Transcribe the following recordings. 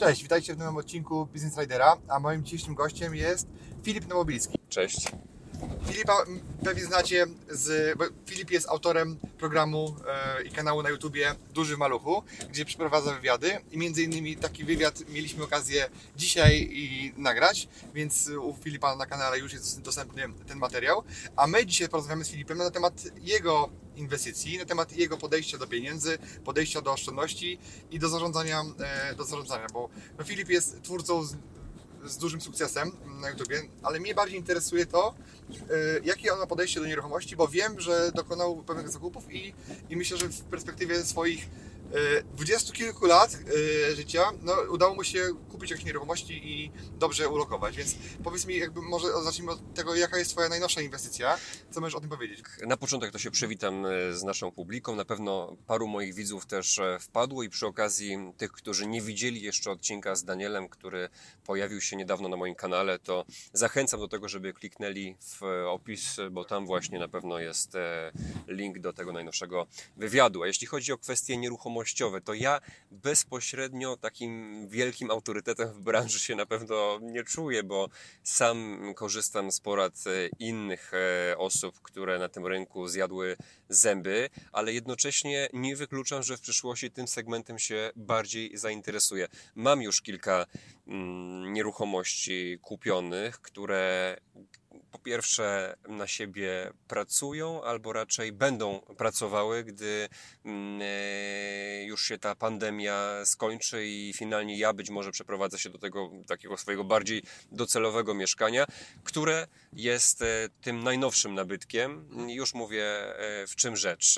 Cześć, witajcie w nowym odcinku Business Ridera, a moim dzisiejszym gościem jest Filip Nowobilski. Cześć. Filipa pewnie znacie z. Filip jest autorem programu e, i kanału na YouTubie Duży w Maluchu, gdzie przeprowadza wywiady i między innymi taki wywiad mieliśmy okazję dzisiaj i nagrać, więc u Filipa na kanale już jest dostępny ten materiał. A my dzisiaj porozmawiamy z Filipem na temat jego inwestycji, na temat jego podejścia do pieniędzy, podejścia do oszczędności i do zarządzania, e, do zarządzania bo no, Filip jest twórcą z, z dużym sukcesem na YouTubie, ale mnie bardziej interesuje to, e, jakie on ma podejście do nieruchomości, bo wiem, że dokonał pewnych zakupów i, i myślę, że w perspektywie swoich dwudziestu kilku lat e, życia no, udało mu się kupić jakieś nieruchomości i dobrze ulokować, więc powiedz mi, jakby może zacznijmy od tego, jaka jest Twoja najnowsza inwestycja, co możesz o tym powiedzieć? Na początek to się przywitam e, z naszą publiką. Na pewno paru moich widzów też e, wpadło i przy okazji tych, którzy nie widzieli jeszcze odcinka z Danielem, który pojawił się niedawno na moim kanale, to zachęcam do tego, żeby kliknęli w opis, bo tam właśnie na pewno jest e, link do tego najnowszego wywiadu. A jeśli chodzi o kwestie nieruchomościowe, to ja bezpośrednio takim wielkim autorytetem w branży się na pewno nie czuję, bo sam korzystam z porad e, innych e, osób, które na tym rynku zjadły zęby, ale jednocześnie nie wykluczam, że w przyszłości tym segmentem się bardziej zainteresuję. Mam już kilka mm, nieruchomości kupionych, które po pierwsze na siebie pracują, albo raczej będą pracowały, gdy mm, e, już się ta pandemia skończy i finalnie ja być może przeprowadzę się do tego takiego swojego bardziej docelowego mieszkania, które jest e, tym najnowszym nabytkiem. Już mówię e, w czym rzecz.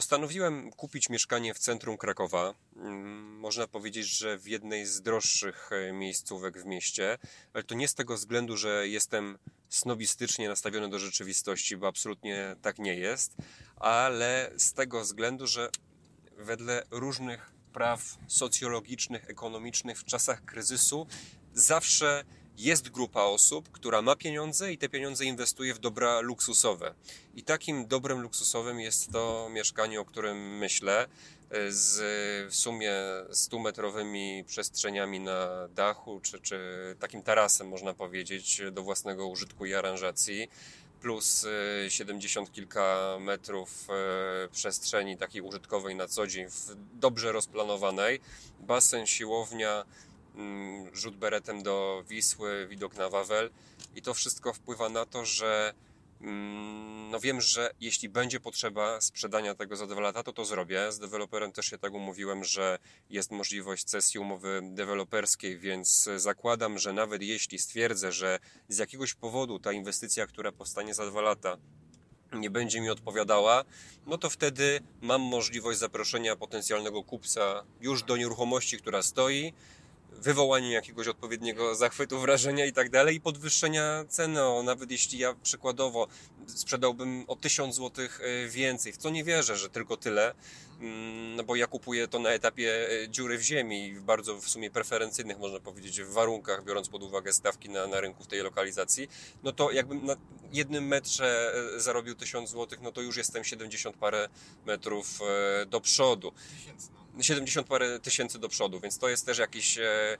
Postanowiłem kupić mieszkanie w centrum Krakowa. Mm, można powiedzieć, że w jednej z droższych e, miejscówek w mieście, ale to nie z tego względu, że jestem snobistycznie nastawiony do rzeczywistości, bo absolutnie tak nie jest, ale z tego względu, że wedle różnych praw socjologicznych, ekonomicznych w czasach kryzysu zawsze jest grupa osób, która ma pieniądze i te pieniądze inwestuje w dobra luksusowe. I takim dobrem luksusowym jest to mieszkanie, o którym myślę, z w sumie 100-metrowymi przestrzeniami na dachu, czy, czy takim tarasem, można powiedzieć, do własnego użytku i aranżacji plus 70 e, kilka metrów e, przestrzeni takiej użytkowej na co dzień, dobrze rozplanowanej, basen, siłownia, rzut beretem do Wisły, widok na Wawel i to wszystko wpływa na to, że mm, no wiem, że jeśli będzie potrzeba sprzedania tego za dwa lata, to to zrobię. Z deweloperem też się tak umówiłem, że jest możliwość cesji umowy deweloperskiej, więc zakładam, że nawet jeśli stwierdzę, że z jakiegoś powodu ta inwestycja, która powstanie za dwa lata, nie będzie mi odpowiadała, no to wtedy mam możliwość zaproszenia potencjalnego kupca już do nieruchomości, która stoi, wywołanie jakiegoś odpowiedniego zachwytu, wrażenia i tak dalej i podwyższenia ceny, o, nawet jeśli ja przykładowo sprzedałbym o 1000 zł e, więcej, w co nie wierzę, że tylko tyle, mm, no bo ja kupuję to na etapie e, dziury w ziemi w bardzo w sumie preferencyjnych, można powiedzieć, warunkach, biorąc pod uwagę stawki na, na rynku w tej lokalizacji, no to jakbym na jednym metrze e, zarobił 1000 zł, no to już jestem 70 parę metrów do przodu. 70 parę tysięcy do przodu, więc to jest też jakieś e,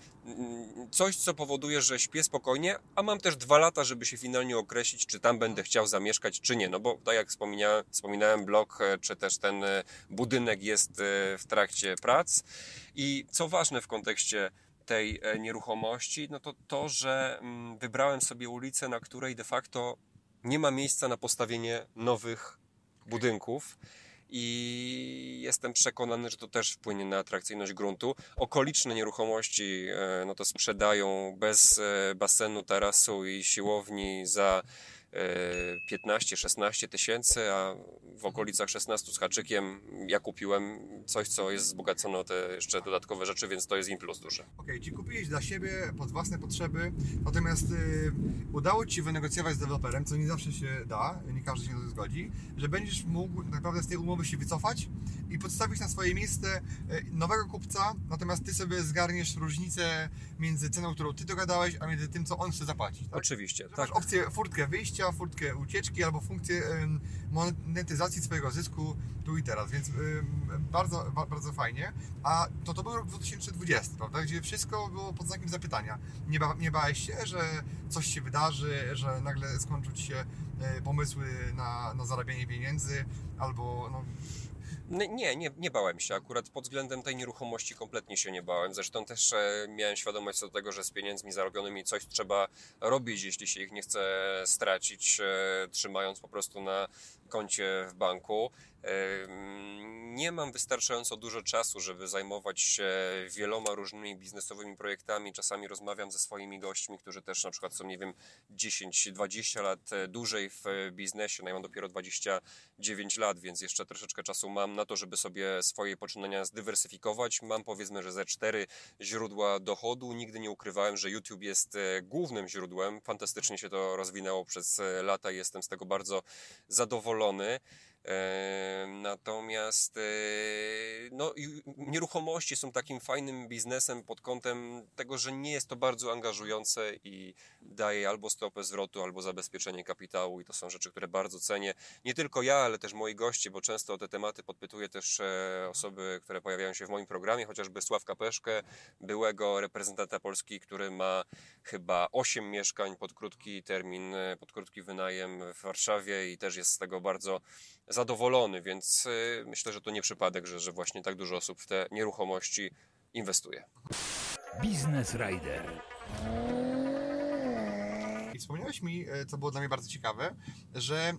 coś, co powoduje, że śpię spokojnie, a mam też dwa lata, żeby się finalnie określić, czy tam będę chciał zamieszkać, czy nie. No bo tak jak wspominałem, wspominałem blok, e, czy też ten e, budynek jest w trakcie prac. I co ważne w kontekście tej nieruchomości, no to to, że mm, wybrałem sobie ulicę, na której de facto nie ma miejsca na postawienie nowych budynków i jestem przekonany, że to też wpłynie na atrakcyjność gruntu. Okoliczne nieruchomości e, no to sprzedają bez e, basenu, tarasu i siłowni za 15-16 e, tysięcy, a w okolicach 16 z haczykiem ja kupiłem coś, co jest wzbogacone o te jeszcze dodatkowe rzeczy, więc to jest im plus duży. Okej, okay, czyli kupiłeś dla siebie pod własne potrzeby, natomiast y, udało Ci wynegocjować z deweloperem, co nie zawsze się da, nie każdy się na to zgodzi, że będziesz mógł naprawdę z tej umowy się wycofać i podstawić na swoje miejsce y, nowego kupca, natomiast Ty sobie zgarniesz różnicę między ceną, którą Ty dogadałeś, a między tym, co on chce zapłacić. Tak? Oczywiście, że tak. Masz opcję furtkę wyjścia, furtkę ucieczki albo funkcję monetyzacji swojego zysku tu i teraz, więc bardzo, bardzo fajnie. A to to był rok 2020, prawda? Gdzie wszystko było pod znakiem zapytania. Nie, ba, nie bałeś się, że coś się wydarzy, że nagle skończą Ci się y, pomysły na, na zarabianie pieniędzy albo no, nie, nie, nie bałem się. Akurat pod względem tej nieruchomości kompletnie się nie bałem. Zresztą też e, miałem świadomość co do tego, że z pieniędzmi zarobionymi coś trzeba robić, jeśli się ich nie chce stracić, e, trzymając po prostu na koncie w banku. Nie mam wystarczająco dużo czasu, żeby zajmować się wieloma różnymi biznesowymi projektami. Czasami rozmawiam ze swoimi gośćmi, którzy też na przykład są, nie wiem, 10-20 lat e, dłużej w biznesie. No ja mam dopiero 29 lat, więc jeszcze troszeczkę czasu mam na to, żeby sobie swoje poczynania zdywersyfikować. Mam powiedzmy, że ze cztery źródła dochodu. Nigdy nie ukrywałem, że YouTube jest e, głównym źródłem. Fantastycznie się to rozwinęło przez e, lata i jestem z tego bardzo zadowolony. Natomiast e, no, nieruchomości są takim fajnym biznesem pod kątem tego, że nie jest to bardzo angażujące i daje albo stopę zwrotu, albo zabezpieczenie kapitału i to są rzeczy, które bardzo cenię. Nie tylko ja, ale też moi goście, bo często o te tematy podpytuję też e, osoby, które pojawiają się w moim programie, chociażby Sławka Peszkę, byłego reprezentanta Polski, który ma chyba 8 mieszkań pod krótki termin, e, pod krótki wynajem w Warszawie i też jest z tego bardzo zadowolony, więc y, myślę, że to nie przypadek, że, że właśnie tak dużo osób w te nieruchomości inwestuje. Business Rider. Wspomniałeś mi, e, co było dla mnie bardzo ciekawe, że e,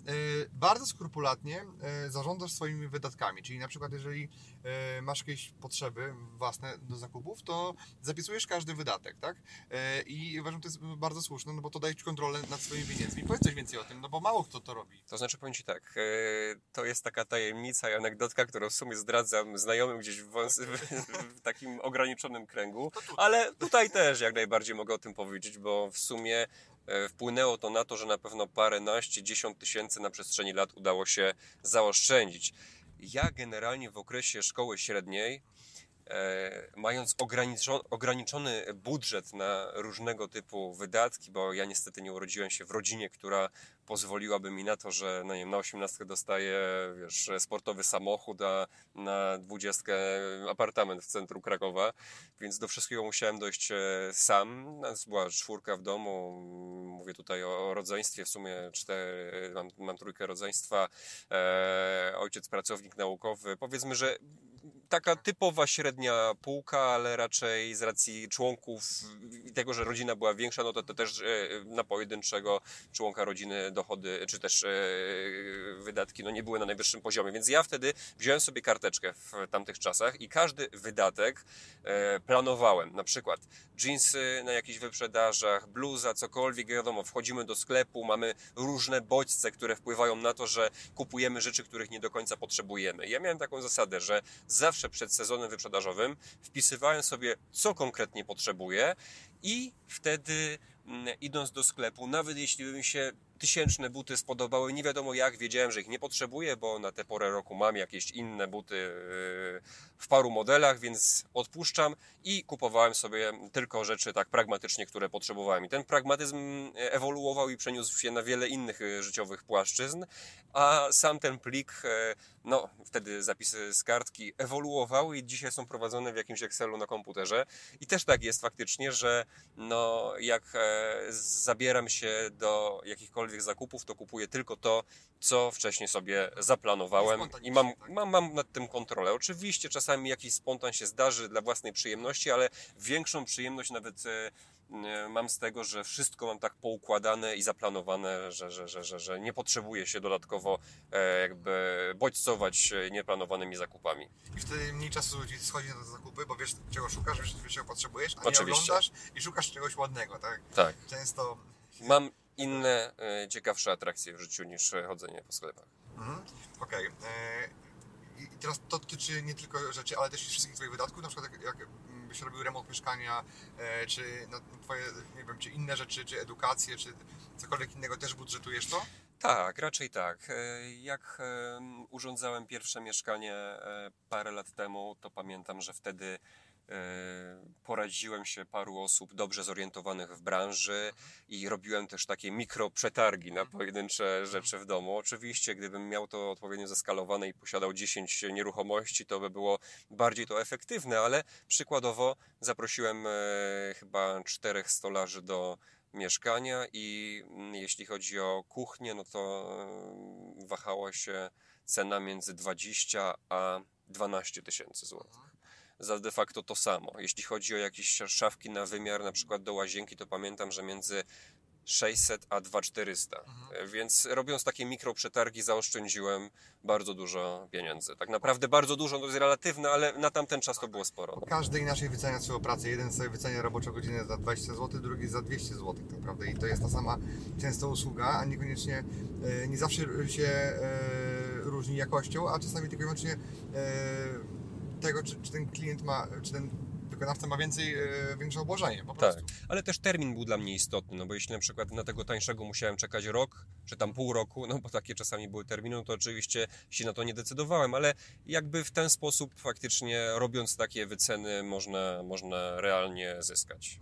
bardzo skrupulatnie e, zarządzasz swoimi wydatkami. Czyli na przykład, jeżeli masz jakieś potrzeby własne do zakupów, to zapisujesz każdy wydatek, tak? I uważam, że to jest bardzo słuszne, no bo to daje Ci kontrolę nad swoimi pieniędzmi. Powiedz coś więcej o tym, no bo mało kto to robi. To znaczy, powiem Ci tak, to jest taka tajemnica i anegdotka, którą w sumie zdradzam znajomym gdzieś w, w, w takim ograniczonym kręgu, ale tutaj też jak najbardziej mogę o tym powiedzieć, bo w sumie wpłynęło to na to, że na pewno paręnaście, dziesiąt tysięcy na przestrzeni lat udało się zaoszczędzić. Ja generalnie w okresie szkoły średniej E, mając ograniczony budżet na różnego typu wydatki, bo ja niestety nie urodziłem się w rodzinie, która pozwoliłaby mi na to, że no nie na 18 dostaję wiesz, sportowy samochód, a na 20 apartament w centrum Krakowa, więc do wszystkiego musiałem dojść e, sam. Nas była czwórka w domu, mówię tutaj o rodzeństwie, w sumie cztery, mam, mam trójkę rodzeństwa, e, ojciec pracownik naukowy. Powiedzmy, że taka typowa średnia półka, ale raczej z racji członków i tego, że rodzina była większa, no to, to też e, na pojedynczego członka rodziny dochody, czy też e, wydatki, no nie były na najwyższym poziomie. Więc ja wtedy wziąłem sobie karteczkę w tamtych czasach i każdy wydatek e, planowałem. Na przykład jeansy na jakichś wyprzedażach, bluza, cokolwiek, wiadomo, wchodzimy do sklepu, mamy różne bodźce, które wpływają na to, że kupujemy rzeczy, których nie do końca potrzebujemy. Ja miałem taką zasadę, że zawsze przed sezonem wyprzedażowym wpisywałem sobie, co konkretnie potrzebuję i wtedy mm, idąc do sklepu, nawet jeśli by mi się tysięczne buty spodobały, nie wiadomo jak, wiedziałem, że ich nie potrzebuję, bo na tę porę roku mam jakieś inne buty yy, w paru modelach, więc odpuszczam i kupowałem sobie tylko rzeczy tak pragmatycznie, które potrzebowałem. I ten pragmatyzm ewoluował i przeniósł się na wiele innych yy, życiowych płaszczyzn, a sam ten plik, yy, no wtedy zapisy z kartki ewoluowały i dzisiaj są prowadzone w jakimś Excelu na komputerze. I też tak jest faktycznie, że no jak zabieram się do jakichkolwiek jakichkolwiek zakupów, to kupuję tylko to, co wcześniej sobie zaplanowałem i mam, tak. mam, mam nad tym kontrolę. Oczywiście czasami jakiś spontan się zdarzy dla własnej przyjemności, ale większą przyjemność nawet e, e, mam z tego, że wszystko mam tak poukładane i zaplanowane, że, że, że, że, że nie potrzebuję się dodatkowo e, jakby bodźcować nieplanowanymi zakupami. I wtedy mniej czasu ci schodzi na te zakupy, bo wiesz czego szukasz, wiesz, czego potrzebujesz, a Oczywiście. nie oglądasz i szukasz czegoś ładnego, tak? Tak. Często... Mam inne, ciekawsze atrakcje w życiu niż chodzenie po sklepach. Mhm. Okej. Okay. E, I teraz to dotyczy nie tylko rzeczy, ale też wszystkich Twoich wydatków, na przykład jak, byś robił remont mieszkania, e, czy na na Twoje, nie wiem, czy inne rzeczy, czy edukację, czy cokolwiek innego, też budżetujesz to? Tak, raczej tak. E, Jak em, urządzałem pierwsze mieszkanie e, parę lat temu, to pamiętam, że wtedy e, poradziłem się paru osób dobrze zorientowanych w branży i robiłem też takie mikroprzetargi na pojedyncze rzeczy w domu. Oczywiście, gdybym miał to odpowiednio zeskalowane i posiadał 10 nieruchomości, to by było bardziej to efektywne, ale przykładowo zaprosiłem e, chyba czterech stolarzy do mieszkania i mm, jeśli chodzi o kuchnię, no to e, wahała się cena między 20 a 12 tysięcy złotych. Za de facto to samo. Jeśli chodzi o jakieś szafki na wymiar, na przykład do łazienki, to pamiętam, że między 600 a 2400. E, Więc robiąc takie mikroprzetargi zaoszczędziłem bardzo dużo pieniędzy. Tak naprawdę bardzo dużo, to jest relatywne, ale na tamten czas to było sporo. No. Każdy inaczej wycenia swoją pracę. Jeden sobie wycenia roboczą godzinę za 20 zł, drugi za 200 zł tak naprawdę. I to jest ta sama często usługa, a niekoniecznie, e, nie zawsze się e, różni jakością, a czasami tylko i wyłącznie e, tego, czy, czy ten klient ma, czy ten wykonawca ma więcej, e, większe obłożenie po Tak, prostu. ale też termin był dla mnie istotny, no bo jeśli na przykład na tego tańszego musiałem czekać rok, czy tam pół roku, no bo takie czasami były terminy, no to oczywiście się na to nie decydowałem, ale jakby w ten sposób faktycznie robiąc takie wyceny można, można realnie zyskać.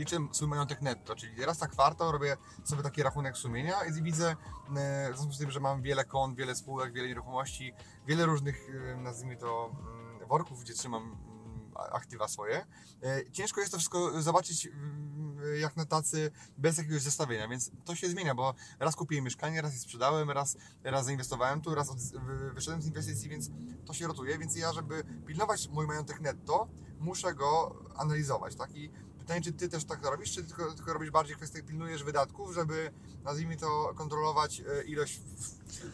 Liczę swój majątek netto, czyli raz na kwartał robię sobie taki rachunek sumienia i widzę, e, w związku z tym, że mam wiele kont, wiele spółek, wiele nieruchomości, wiele różnych, e, nazwijmy to, mm, worków, gdzie trzymam mm, aktywa swoje. E, Ciężko jest to wszystko zobaczyć mm, jak na tacy bez jakiegoś zestawienia, więc to się zmienia, bo raz kupiłem mieszkanie, raz je sprzedałem, raz, raz zainwestowałem tu, raz wyszedłem z inwestycji, więc to się rotuje, więc ja, żeby pilnować mój majątek netto, muszę go analizować, tak? I pytanie, czy Ty też tak robisz, czy tylko, tylko robisz bardziej kwestię, pilnujesz wydatków, żeby, nazwijmy to, kontrolować e, ilość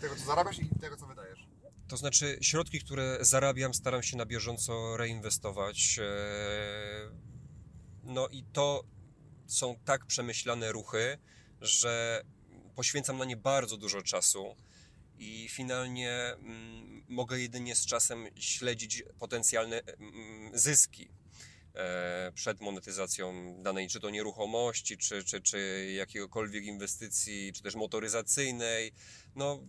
tego, co zarabiasz i tego, co wydajesz? To znaczy, środki, które zarabiam, staram się na bieżąco reinwestować. e, No i to są tak przemyślane ruchy, że poświęcam na nie bardzo dużo czasu i finalnie mm, mogę jedynie z czasem śledzić potencjalne mm, zyski przed monetyzacją danej czy to nieruchomości, czy, czy, czy jakiegokolwiek inwestycji, czy też motoryzacyjnej. No,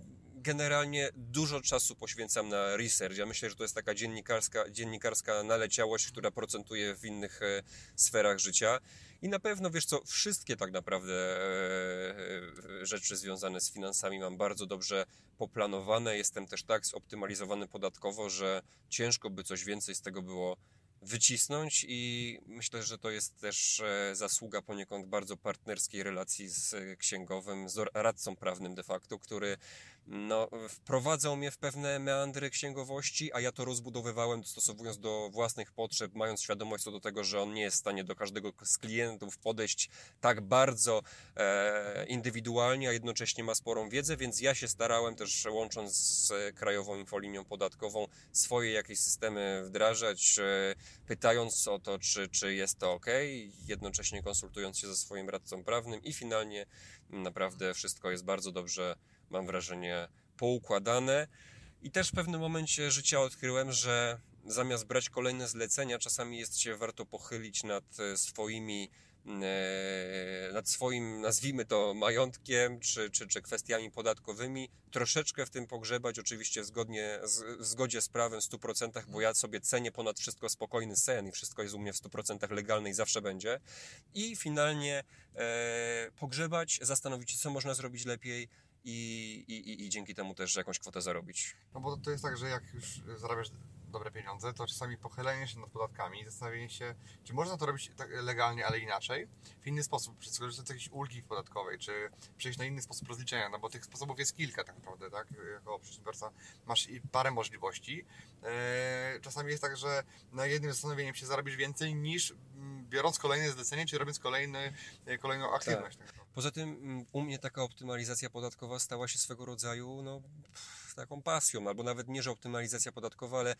generalnie dużo czasu poświęcam na research. Ja myślę, że to jest taka dziennikarska, dziennikarska naleciałość, która procentuje w innych e, sferach życia. I na pewno, wiesz co, wszystkie tak naprawdę e, e, rzeczy związane z finansami mam bardzo dobrze poplanowane. Jestem też tak zoptymalizowany podatkowo, że ciężko by coś więcej z tego było wycisnąć i myślę, że to jest też e, zasługa poniekąd bardzo partnerskiej relacji z e, księgowym, z radcą prawnym de facto, który no, wprowadzał mnie w pewne meandry księgowości, a ja to rozbudowywałem dostosowując do własnych potrzeb, mając świadomość co do tego, że on nie jest w stanie do każdego z klientów podejść tak bardzo e, indywidualnie, a jednocześnie ma sporą wiedzę, więc ja się starałem też łącząc z Krajową Infolinią Podatkową swoje jakieś systemy wdrażać, e, pytając o to, czy, czy jest to ok, jednocześnie konsultując się ze swoim radcą prawnym i finalnie naprawdę wszystko jest bardzo dobrze, mam wrażenie, poukładane. I też w pewnym momencie życia odkryłem, że zamiast brać kolejne zlecenia, czasami jest się warto pochylić nad e, swoimi e, nad swoim, nazwijmy to, majątkiem czy, czy, czy kwestiami podatkowymi, troszeczkę w tym pogrzebać, oczywiście zgodnie, z, w zgodzie z prawem w 100%, bo ja sobie cenię ponad wszystko spokojny sen i wszystko jest u mnie w 100% legalne i zawsze będzie. I finalnie e, pogrzebać, zastanowić się, co można zrobić lepiej i, i, i, dzięki temu też jakąś kwotę zarobić. No bo to jest tak, że jak już zarabiasz dobre pieniądze, to czasami pochylenie się nad podatkami, zastanowienie się, czy można to robić tak legalnie, ale inaczej, w inny sposób, czy skorzystać z jakiejś ulgi podatkowej, czy przejść na inny sposób rozliczenia, no bo tych sposobów jest kilka tak naprawdę, tak? Jako przedsiębiorca masz i parę możliwości. Eee, Czasami jest tak, że na jednym zastanowieniem się zarobisz więcej niż mm, biorąc kolejne zlecenie, czy robiąc kolejny, kolejną aktywność. Tak. Poza tym mm, u mnie taka optymalizacja podatkowa stała się swego rodzaju no, taką pasją, albo nawet nie, że optymalizacja podatkowa, ale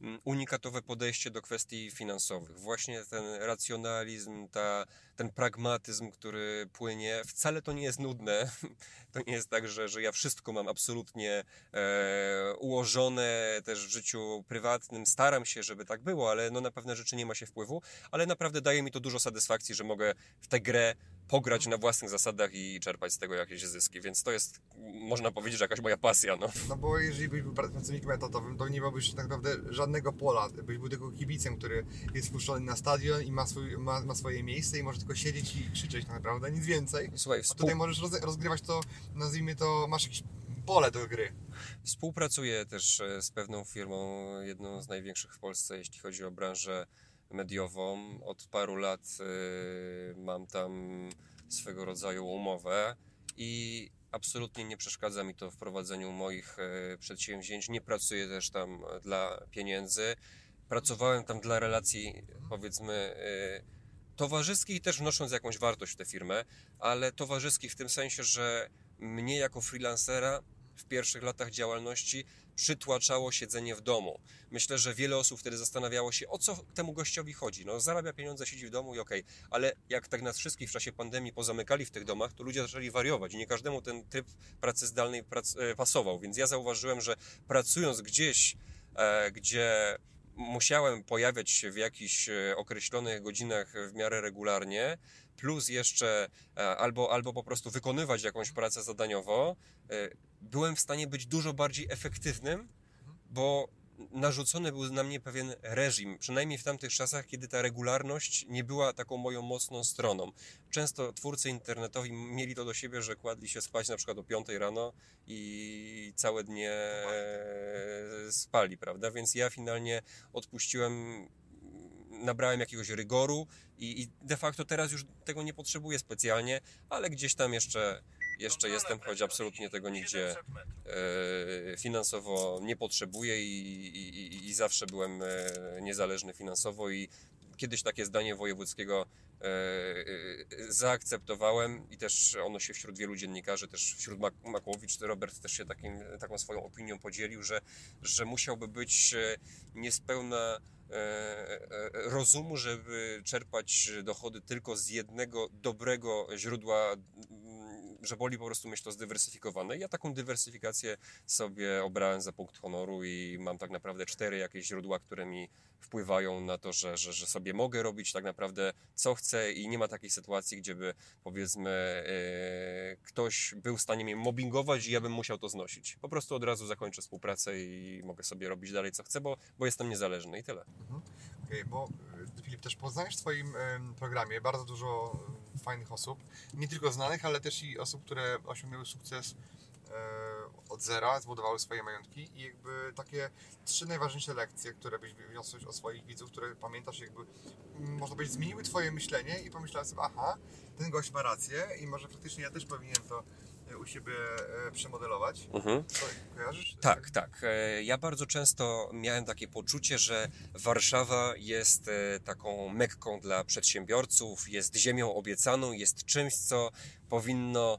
mm, unikatowe podejście do kwestii finansowych. Właśnie ten racjonalizm, ta, ten pragmatyzm, który płynie, wcale to nie jest nudne. To nie jest tak, że, że ja wszystko mam absolutnie e, ułożone też w życiu prywatnym. Staram się, żeby tak było, ale no na pewne rzeczy nie ma się wpływu, ale naprawdę daje mi to dużo satysfakcji, że mogę w tę grę pograć na własnych zasadach i czerpać z tego jakieś zyski, więc to jest, można powiedzieć, że jakaś moja pasja. No, no bo jeżeli byś był pracownikiem etatowym, to nie miałbyś tak naprawdę żadnego pola, byś był tylko kibicem, który jest wpuszczony na stadion i ma, swój, ma, ma swoje miejsce i może tylko siedzieć i krzyczeć tak naprawdę, nic więcej. Słuchaj, współ... A tutaj możesz roz, rozgrywać to, nazwijmy to, masz jakieś pole do gry. Współpracuję też e, z pewną firmą, jedną z największych w Polsce, jeśli chodzi o branżę mediową. Od paru lat y, mam tam swego rodzaju umowę i absolutnie nie przeszkadza mi to w prowadzeniu moich y, przedsięwzięć. Nie pracuję też tam dla pieniędzy. Pracowałem tam dla relacji, powiedzmy, y, towarzyskich, też wnosząc jakąś wartość w tę firmę, ale towarzyskich w tym sensie, że mnie jako freelancera w pierwszych latach działalności przytłaczało siedzenie w domu. Myślę, że wiele osób wtedy zastanawiało się, o co temu gościowi chodzi. No, zarabia pieniądze, siedzi w domu i okej, okay. ale jak tak nas wszystkich w czasie pandemii pozamykali w tych domach, to ludzie zaczęli wariować i nie każdemu ten tryb pracy zdalnej prac e, pasował. Więc ja zauważyłem, że pracując gdzieś, e, gdzie musiałem pojawiać się w jakichś e, określonych godzinach w miarę regularnie, plus jeszcze e, albo, albo po prostu wykonywać jakąś pracę zadaniowo, e, byłem w stanie być dużo bardziej efektywnym, bo narzucony był na mnie pewien reżim, przynajmniej w tamtych czasach, kiedy ta regularność nie była taką moją mocną stroną. Często twórcy internetowi mieli to do siebie, że kładli się spać na przykład o 5 rano i całe dnie spali, prawda? Więc ja finalnie odpuściłem nabrałem jakiegoś rygoru i, i de facto teraz już tego nie potrzebuję specjalnie, ale gdzieś tam jeszcze jeszcze jestem, choć absolutnie tego nigdzie e, finansowo nie potrzebuję i, i, i, zawsze byłem e, niezależny finansowo i kiedyś takie zdanie wojewódzkiego e, zaakceptowałem i też ono się wśród wielu dziennikarzy, też wśród Makłowicz, Robert też się takim, taką swoją opinią podzielił, że, że musiałby być niespełna rozumu, żeby czerpać dochody tylko z jednego dobrego źródła że boli po prostu mieć to zdywersyfikowane. Ja taką dywersyfikację sobie obrałem za punkt honoru i mam tak naprawdę cztery jakieś źródła, które mi wpływają na to, że, że, że sobie mogę robić tak naprawdę co chcę i nie ma takiej sytuacji, gdzie by powiedzmy yy, ktoś był w stanie mnie mobbingować i ja bym musiał to znosić. Po prostu od razu zakończę współpracę i mogę sobie robić dalej co chcę, bo, bo jestem niezależny i tyle. Mhm. Okay, bo e, Filip też poznajesz w swoim programie bardzo dużo fajnych osób, nie tylko znanych, ale też i osób, które osiągnęły sukces e, od zera, zbudowały swoje majątki i jakby takie trzy najważniejsze lekcje, które byś wyniosłeś od swoich widzów, które pamiętasz, jakby mm, można powiedzieć zmieniły Twoje myślenie i pomyślałeś sobie, aha, ten gość ma rację i może faktycznie ja też powinienem to u siebie e, przemodelować. Mhm. kojarzysz? Tak, tak. E, ja bardzo często miałem takie poczucie, że Warszawa jest e, taką mekką dla przedsiębiorców, jest ziemią obiecaną, jest czymś, co powinno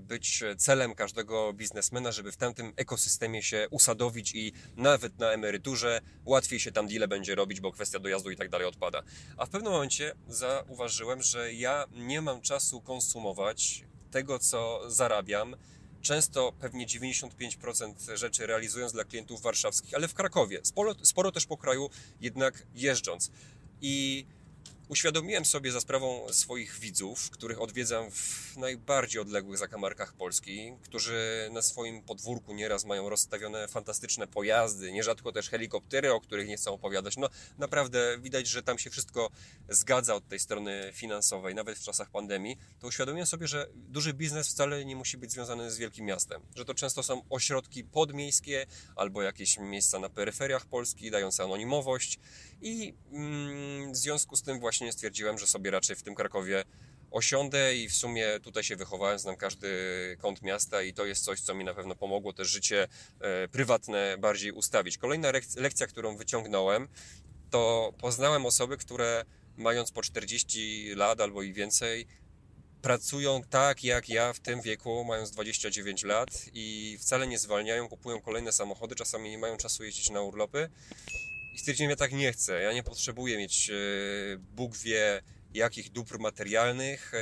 być celem każdego biznesmena, żeby w tamtym ekosystemie się usadowić i nawet na emeryturze łatwiej się tam deale będzie robić, bo kwestia dojazdu i tak dalej odpada. A w pewnym momencie zauważyłem, że ja nie mam czasu konsumować tego, co zarabiam, często pewnie 95% rzeczy realizując dla klientów warszawskich, ale w Krakowie, sporo, sporo też po kraju jednak jeżdżąc. I Uświadomiłem sobie za sprawą swoich widzów, których odwiedzam w najbardziej odległych zakamarkach Polski, którzy na swoim podwórku nieraz mają rozstawione fantastyczne pojazdy, nierzadko też helikoptery, o których nie chcą opowiadać. No naprawdę widać, że tam się wszystko zgadza od tej strony finansowej, nawet w czasach pandemii. To uświadomiłem sobie, że duży biznes wcale nie musi być związany z wielkim miastem, że to często są ośrodki podmiejskie albo jakieś miejsca na peryferiach Polski, dające anonimowość i mm, w związku z tym właśnie stwierdziłem, że sobie raczej w tym Krakowie osiądę i w sumie tutaj się wychowałem, znam każdy kąt miasta i to jest coś, co mi na pewno pomogło też życie e, prywatne bardziej ustawić. Kolejna lekcja, którą wyciągnąłem, to poznałem osoby, które mając po 40 lat albo i więcej, pracują tak jak ja w tym wieku, mając 29 lat i wcale nie zwalniają, kupują kolejne samochody, czasami nie mają czasu jeździć na urlopy. I stwierdziłem, ja tak nie chcę. Ja nie potrzebuję mieć, e, Bóg wie, jakich dóbr materialnych. E,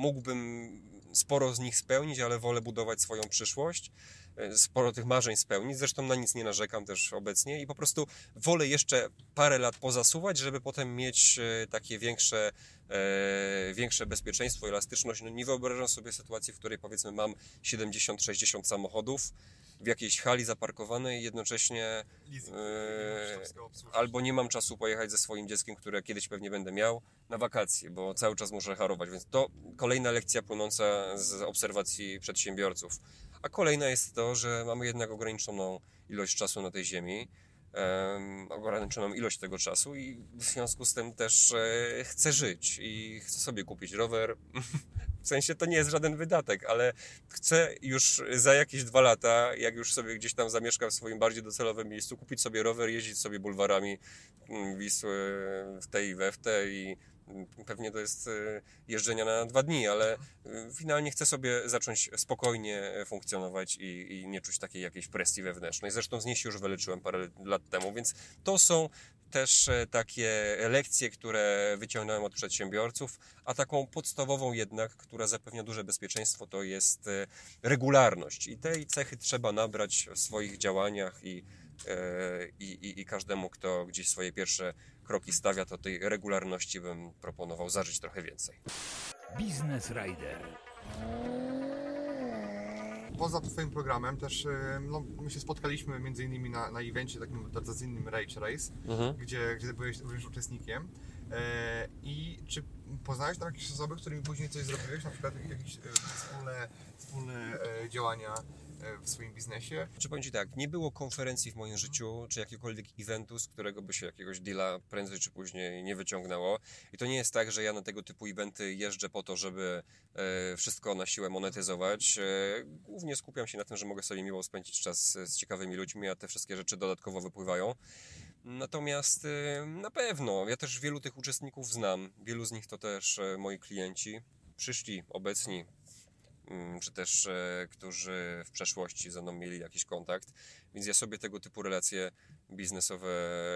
mógłbym sporo z nich spełnić, ale wolę budować swoją przyszłość e, sporo tych marzeń spełnić. Zresztą na nic nie narzekam też obecnie i po prostu wolę jeszcze parę lat pozasuwać, żeby potem mieć takie większe większe bezpieczeństwo, elastyczność. No nie wyobrażam sobie sytuacji, w której powiedzmy mam 70-60 samochodów w jakiejś hali zaparkowanej i jednocześnie e, albo nie mam czasu pojechać ze swoim dzieckiem, które kiedyś pewnie będę miał na wakacje, bo cały czas muszę harować, więc to kolejna lekcja płynąca z obserwacji przedsiębiorców. A kolejna jest to, że mamy jednak ograniczoną ilość czasu na tej ziemi ograniczoną ilość tego czasu i w związku z tym też e, chcę żyć i chcę sobie kupić rower. W sensie to nie jest żaden wydatek, ale chcę już za jakieś dwa lata, jak już sobie gdzieś tam zamieszkam w swoim bardziej docelowym miejscu, kupić sobie rower, jeździć sobie bulwarami mm, Wisły w tej i we w tej i Pewnie to jest e, jeżdżenia na dwa dni, ale e, finalnie chcę sobie zacząć spokojnie funkcjonować i, i nie czuć takiej jakiejś presji wewnętrznej. Zresztą z niej się już wyleczyłem parę lat temu, więc to są też e, takie lekcje, które wyciągnąłem od przedsiębiorców, a taką podstawową jednak, która zapewnia duże bezpieczeństwo, to jest regularność. I tej cechy trzeba nabrać w swoich działaniach i, i, i, i każdemu, kto gdzieś swoje pierwsze kroki stawia, to tej regularności bym proponował zażyć trochę więcej. Business Rider. Poza Twoim programem też no, my się spotkaliśmy między innymi na, na evencie takim tradycyjnym Rage Race, mhm. gdzie, gdzie byłeś również uczestnikiem. E, I czy poznałeś tam jakieś osoby, którymi później coś zrobiłeś, na przykład jakieś e, wspólne, wspólne e, działania w swoim biznesie. Czy powiem Ci tak, nie było konferencji w moim życiu, czy jakiegokolwiek eventu, z którego by się jakiegoś deala prędzej czy później nie wyciągnęło. I to nie jest tak, że ja na tego typu eventy jeżdżę po to, żeby e, wszystko na siłę monetyzować. E, głównie skupiam się na tym, że mogę sobie miło spędzić czas z ciekawymi ludźmi, a te wszystkie rzeczy dodatkowo wypływają. Natomiast na pewno, ja też wielu tych uczestników znam. Wielu z nich to też moi klienci. Przyszli, obecni, czy też e, którzy w przeszłości ze mną mieli jakiś kontakt, więc ja sobie tego typu relacje biznesowe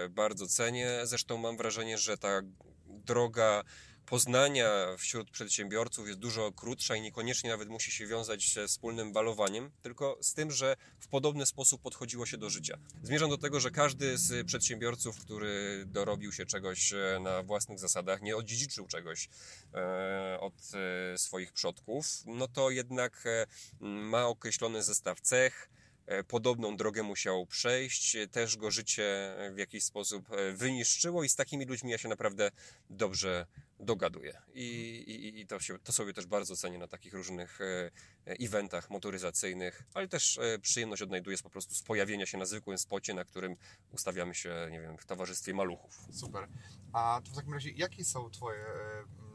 bardzo cenię. Zresztą mam wrażenie, że ta droga poznania wśród przedsiębiorców jest dużo krótsza i niekoniecznie nawet musi się wiązać ze wspólnym balowaniem, tylko z tym, że w podobny sposób podchodziło się do życia. Zmierzam do tego, że każdy z przedsiębiorców, który dorobił się czegoś e, na własnych zasadach, nie odziedziczył czegoś e, od e, swoich przodków, no to jednak ma określony zestaw cech, podobną drogę musiał przejść, też go życie w jakiś sposób wyniszczyło i z takimi ludźmi ja się naprawdę dobrze dogaduję. I, i, i to, się, to sobie też bardzo cenię na takich różnych e, eventach motoryzacyjnych, ale też e, przyjemność odnajduję z po prostu z pojawienia się na zwykłym spocie, na którym ustawiamy się, nie wiem, w towarzystwie maluchów. Super. A w takim razie, jakie są Twoje e,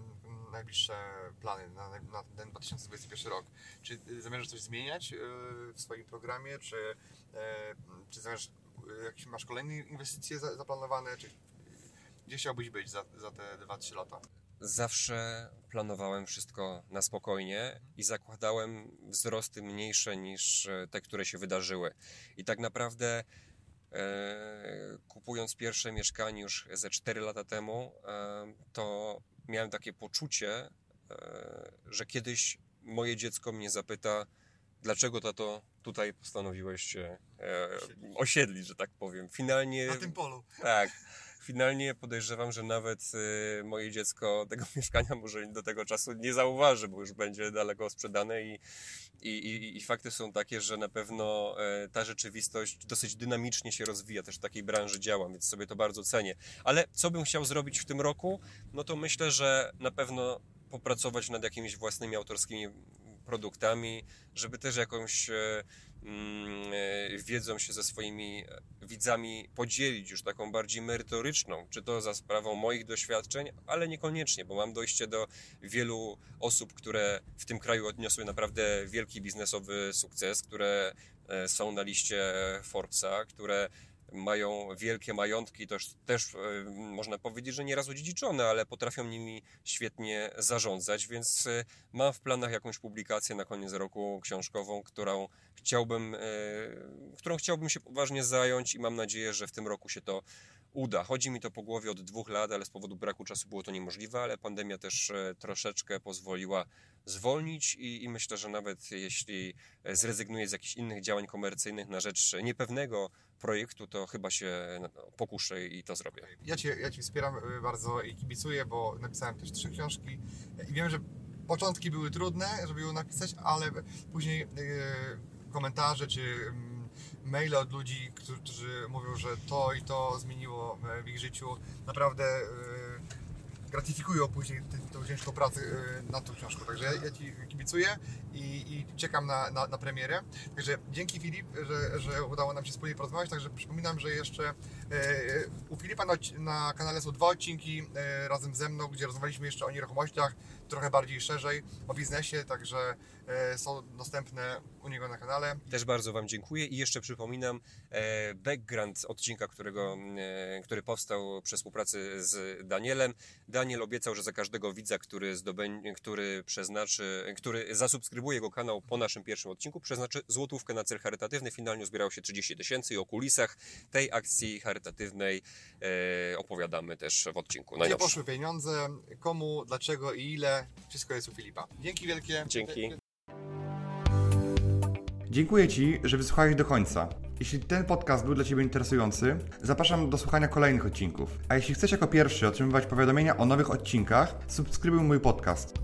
najbliższe plany na, na ten 2021 rok? Czy zamierzasz coś zmieniać w swoim programie, czy, czy zamierzasz, jakieś masz kolejne inwestycje zaplanowane, czy gdzie chciałbyś być za, za te 2-3 lata? Zawsze planowałem wszystko na spokojnie i zakładałem wzrosty mniejsze niż e, te, które się wydarzyły. I tak naprawdę e, kupując pierwsze mieszkanie już ze 4 lata temu, e, to miałem takie poczucie, e, że kiedyś moje dziecko mnie zapyta, dlaczego tato tutaj postanowiłeś się e, osiedlić, że tak powiem. Finalnie... Na tym polu. Tak finalnie podejrzewam, że nawet y, moje dziecko tego mieszkania może do tego czasu nie zauważy, bo już będzie daleko sprzedane i, i, i, i fakty są takie, że na pewno e, ta rzeczywistość dosyć dynamicznie się rozwija, też w takiej branży działam, więc sobie to bardzo cenię. Ale co bym chciał zrobić w tym roku? No to myślę, że na pewno popracować nad jakimiś własnymi autorskimi produktami, żeby też jakąś e, wiedzą się ze swoimi widzami podzielić, już taką bardziej merytoryczną, czy to za sprawą moich doświadczeń, ale niekoniecznie, bo mam dojście do wielu osób, które w tym kraju odniosły naprawdę wielki biznesowy sukces, które e, są na liście Forbesa, które mają wielkie majątki, też, też e, można powiedzieć, że nieraz odziedziczone, ale potrafią nimi świetnie zarządzać, więc e, mam w planach jakąś publikację na koniec roku książkową, którą chciałbym, e, którą chciałbym się poważnie zająć i mam nadzieję, że w tym roku się to uda. Chodzi mi to po głowie od dwóch lat, ale z powodu braku czasu było to niemożliwe, ale pandemia też troszeczkę pozwoliła zwolnić i, i, myślę, że nawet jeśli zrezygnuję z jakichś innych działań komercyjnych na rzecz niepewnego projektu, to chyba się no, pokuszę i to zrobię. Ja Cię, ja wspieram y, bardzo i kibicuję, bo napisałem też trzy książki i wiem, że początki były trudne, żeby ją napisać, ale później komentarze czy yy, maile od ludzi, którzy mówią, że to i to zmieniło e, w ich życiu, naprawdę yy, gratyfikują później tą ciężką pracę y, nad tą książką. Także ja, Ci kibicuję i, i czekam na, na, na, premierę. Także dzięki Filip, że, że udało nam się wspólnie porozmawiać. Także przypominam, że jeszcze e, u Filipa na, na kanale są dwa odcinki e, razem ze mną, gdzie rozmawialiśmy jeszcze o nieruchomościach, trochę bardziej szerzej, o biznesie, także e, są dostępne u niego na kanale. Też bardzo Wam dziękuję i jeszcze przypominam background odcinka, którego, który powstał przy współpracy z Danielem. Daniel obiecał, że za każdego widza, który, zdobędzie, który przeznaczy, który zasubskrybuje jego kanał po naszym pierwszym odcinku, przeznaczy złotówkę na cel charytatywny. Finalnie zbierało się 30 tysięcy i o kulisach tej akcji charytatywnej e, opowiadamy też w odcinku Gdzie poszły pieniądze, komu, dlaczego i ile, wszystko jest u Filipa. Dzięki wielkie. Dzięki. Dziękuję Ci, że wysłuchałeś do końca. Jeśli ten podcast był dla Ciebie interesujący, zapraszam do słuchania kolejnych odcinków. A jeśli chcesz jako pierwszy otrzymywać powiadomienia o nowych odcinkach, subskrybuj mój podcast.